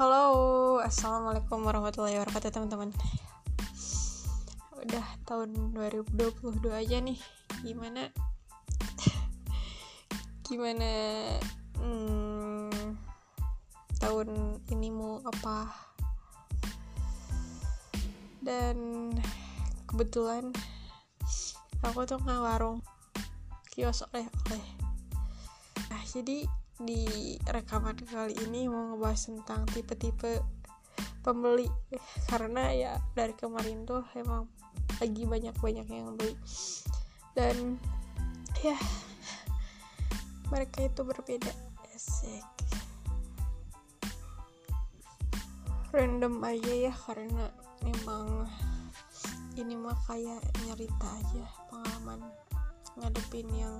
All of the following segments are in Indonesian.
Halo, assalamualaikum warahmatullahi wabarakatuh teman-teman. Udah tahun 2022 aja nih, gimana? gimana? Hmm, tahun ini mau apa? Dan kebetulan aku tuh nggak warung kios oleh-oleh. Nah, jadi di rekaman kali ini mau ngebahas tentang tipe-tipe pembeli. Karena ya dari kemarin tuh emang lagi banyak-banyak yang beli. Dan ya mereka itu berbeda. Asik. Random aja ya karena memang ini mah kayak nyerita aja pengalaman ngadepin yang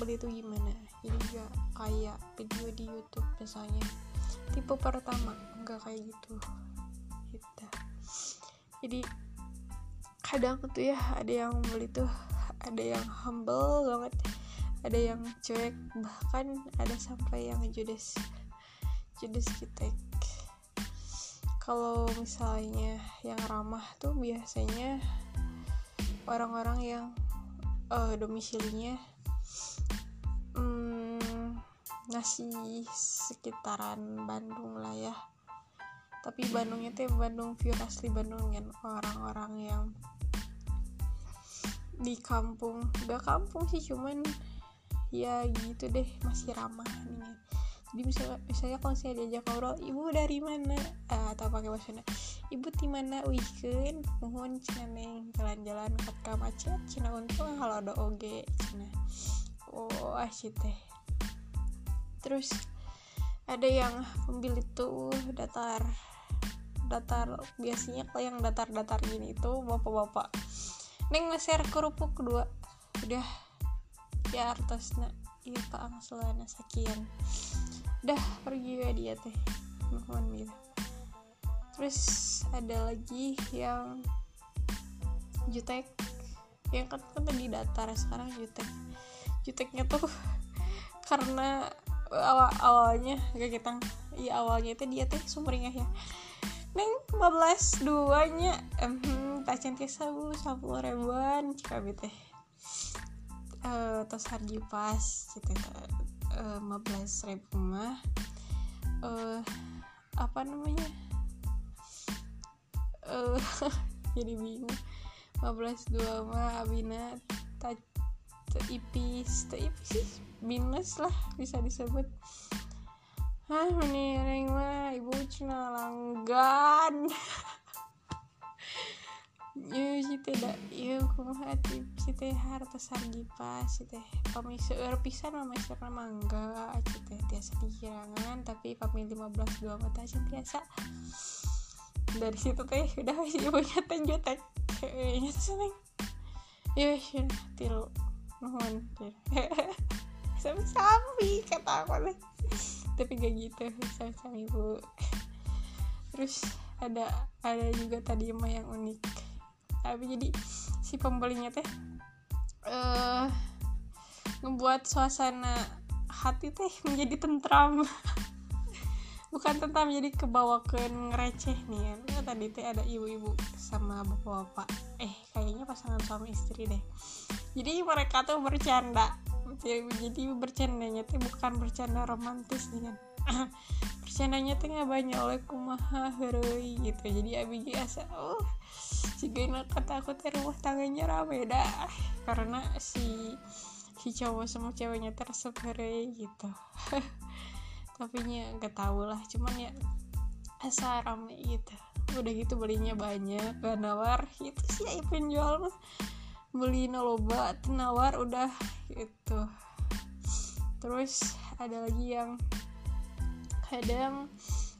beli itu gimana? Jadi juga kayak video di YouTube misalnya. Tipe pertama enggak kayak gitu. Gitu. Jadi kadang tuh ya ada yang beli tuh ada yang humble banget ada yang cuek bahkan ada sampai yang judes judes kita kalau misalnya yang ramah tuh biasanya orang-orang yang uh, domisilinya ngasih sekitaran Bandung lah ya. Tapi Bandungnya tuh Bandung pure asli Bandung kan. Orang-orang yang di kampung gak kampung sih cuman ya gitu deh masih ramah nih jadi misalnya misalnya kalau saya diajak ngobrol ibu dari mana? Uh, atau pakai bahasa ibu di mana? Weekend mohon cina neng. Jalan-jalan ke kamacet cina untung kalau ada oge cina. Oh asyik teh terus ada yang pembeli tuh datar datar biasanya kalau yang datar-datar gini itu bapak-bapak. Neng nge-share kerupuk kedua. Udah ya artosna iya pak angselana sekian. Dah pergi ya dia teh mohon gitu. Terus ada lagi yang jutek. Yang kan kan tadi datar sekarang jutek. Juteknya tuh karena awal awalnya gak kita iya awalnya itu dia teh sumringah ya. Neng 15 duanya. Hmm, tak cantik sabu 10 ribuan cika teh. Uh, tos hargi pas gitu uh, 15 ribu mah. Uh, apa namanya? Uh, jadi bingung. 15 dua mah abina tak ipis tak ipis sih minus lah bisa disebut. Ah mending mah ibu cina langgan. Iya sih tidak iya kumaha hati si teh harta sargi pas si teh pami seueur pisan mama istilahna mangga si teh tiasa dikirangan tapi pami 15 dua mata sih tiasa. Dari situ teh udah si ibunya teh jutek kayaknya seneng. Iya sih tilu nuhun sampai sampai kata aku deh tapi gak gitu sampai sampai ibu terus ada ada juga tadi mah yang unik. Tapi jadi si pembelinya teh uh, ngebuat suasana hati teh menjadi tentram. Bukan tentram jadi kebawakan ngereceh nih ya nah, tadi teh ada ibu-ibu sama bapak-bapak. Eh kayaknya pasangan suami istri deh. Jadi mereka tuh bercanda jadi bercandanya tuh bukan bercanda romantis kan. Bercandanya tuh nggak banyak oleh kumaha heroi gitu. Jadi abg asa oh jika kata aku teh rumah tangganya rame dah. Karena si si cowok sama ceweknya tersepere gitu. Tapi nya gak tau lah cuman ya asa rame gitu. Udah gitu belinya banyak gak nawar itu sih ya penjual mah beli noloba nawar udah gitu. Terus ada lagi yang kadang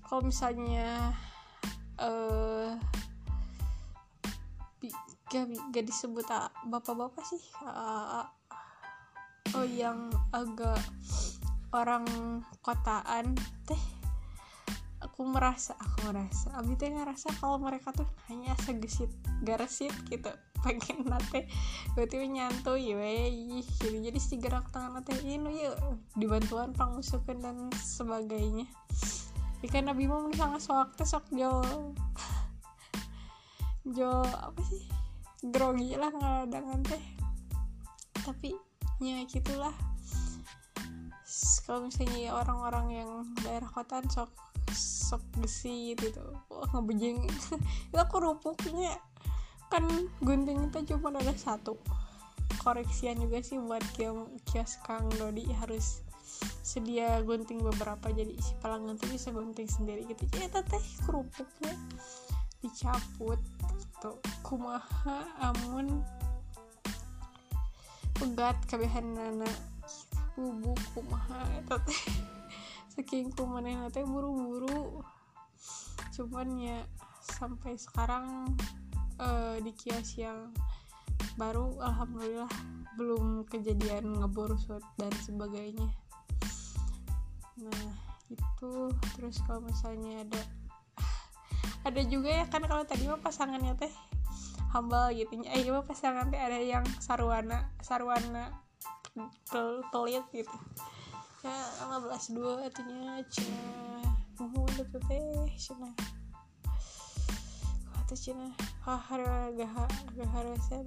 kalau misalnya eh uh, gak, disebut ah, bapak-bapak sih uh, oh yang agak orang kotaan teh aku merasa aku merasa abi teh ngerasa kalau mereka tuh hanya segesit garesit gitu pengen nate berarti nyantui we jadi jadi si gerak tangan nate ini yuk. Dibantuan pangmusukan dan sebagainya. Ikan nabi mau soak teh sok jol jol apa sih? Grogi lah ngadangan teh. Tapi ya gitulah. Kalau misalnya orang-orang yang daerah kota sok sok besi gitu wah ngebejing itu kerupuknya kan gunting itu cuma ada satu. Koreksian juga sih buat kios Kang Dodi. Harus sedia gunting beberapa jadi si pelanggan tuh bisa gunting sendiri gitu. Ya teh kerupuknya dicabut gitu. Kumaha amun pegat kabehan nana bubuk kumaha eta teh. Saking kumanehna teh buru-buru. Cuman ya sampai sekarang uh, di kios yang baru alhamdulillah belum kejadian ngeborosot dan sebagainya. Nah itu terus kalau misalnya ada ada juga ya kan kalau tadi mah pasangannya teh hambal gitu. Eh iya mah pasangan teh ada yang sarwana sarwana pelit gitu. Ya 15 dua artinya cina mau itu teh cina cina ah harga gak gak harasan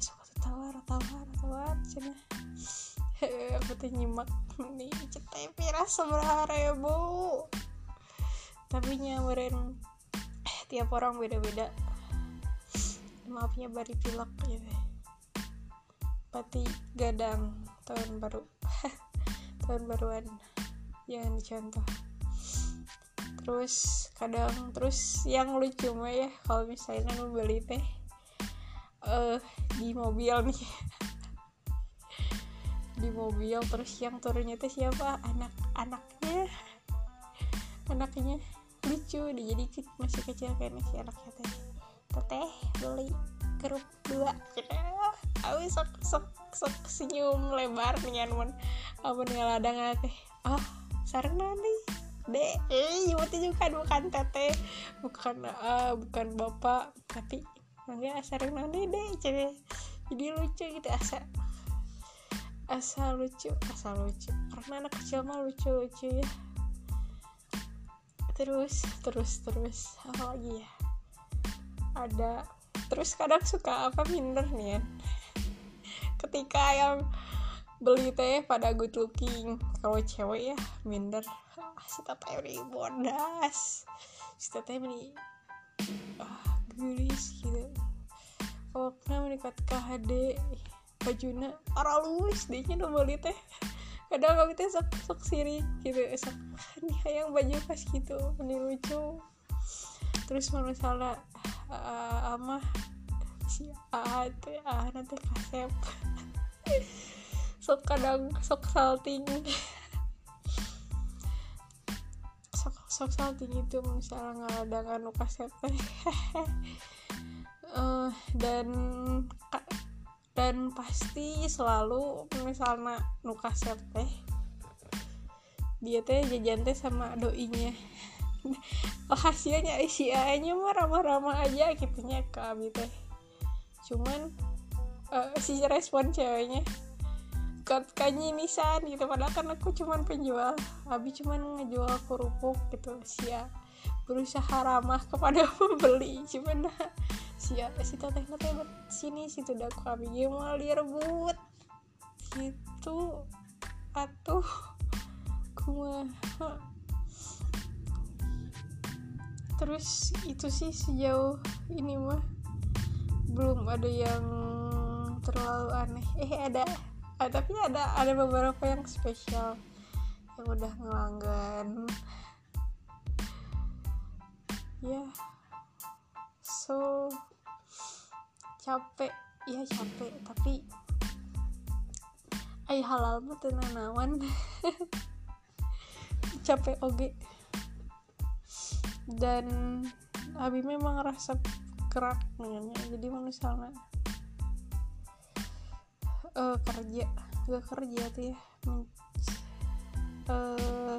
suka tawar tawar tawar cina aku tuh nyimak. Nih cetai piras seberapa ribu? Tapi nyamperin tiap orang beda-beda. Maafnya bari pilek gitu pati gadang tahun baru. Tahun baruan. Jangan dicontoh terus kadang terus yang lucu mah ya kalau misalnya beli teh uh, di mobil nih. Di mobil terus yang turunnya teh siapa? Anak anaknya. Anaknya. Lucu jadi masih kecil kayaknya si anaknya teh. Teteh beli kerup dua. Awi sok sok sok senyum lebar mun apa nih ladang teh. Oh sarang nanti dek eh itu juga bukan teteh bukan uh, bukan bapak tapi enggak sarang nanti deh jadi jadi lucu gitu asa asa lucu asa lucu. Karena anak kecil mah lucu lucu ya. Terus terus terus apa lagi ya? Ada terus kadang suka apa minder nih ya? Ketika yang beli teh pada good looking kalau cewek ya minder si teteh ini bodas. Si teteh ini ah gelis gitu. Pernah menikah KHD bajuna arah luwes deh nya beli teh. Kadang kami tuh sok sok sirik gitu. Sok nih yang baju pas gitu ini lucu. Terus mana salah uh, ama si A ah nanti kasep. Sok kadang sok salting sok salting itu misalnya nggak ada kan kasep uh, dan dan pasti selalu misalnya nuka teh dia teh jajan teh sama doinya. Oh, hasilnya isi nya mah ramah-ramah aja gitunya ke abi teh. Cuman uh, si respon ceweknya kat kanyi nisan gitu. Padahal kan aku cuman penjual abi cuman ngejual kerupuk gitu. Sia berusaha ramah kepada pembeli. Cuman nah, si si teteh teteh sini situ dah kami mau direbut. Gitu. Atuh. Kumaha terus itu sih sejauh ini mah belum ada yang terlalu aneh. Eh ada ah, tapi ada ada beberapa yang spesial yang udah ngelanggan. Ya yeah. so capek. Iya capek tapi ay halal mah tenanawan capek oge. Dan abi memang rasa kerak nih jadi misalnya uh, kerja. Gak kerja tuh ya. Uh,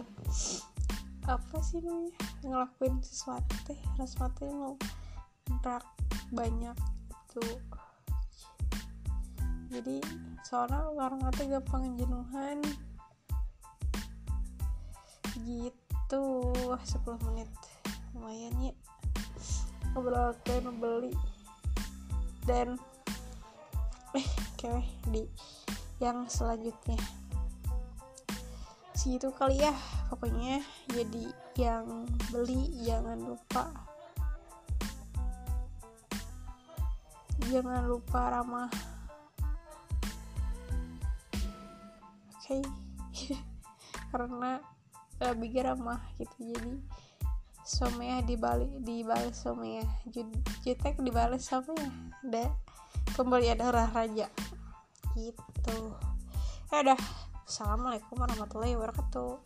apa sih nih ngelakuin sesuatu teh. Sesuatu yang mau rak banyak gitu. Jadi soalnya orang kata gampang jenuhan. Gitu. Tuh 10 menit. Lumayan ya. Ngobrol beli. Dan eh oke di yang selanjutnya. Segitu kali ya pokoknya jadi yang beli jangan lupa. Jangan lupa ramah. Oke. Okay. karena uh, bikin ramah gitu jadi somea dibalik dibalik somea. Jutek dibalik somea. Ada pembelian darah raja gitu. Ya udah assalamualaikum warahmatullahi wabarakatuh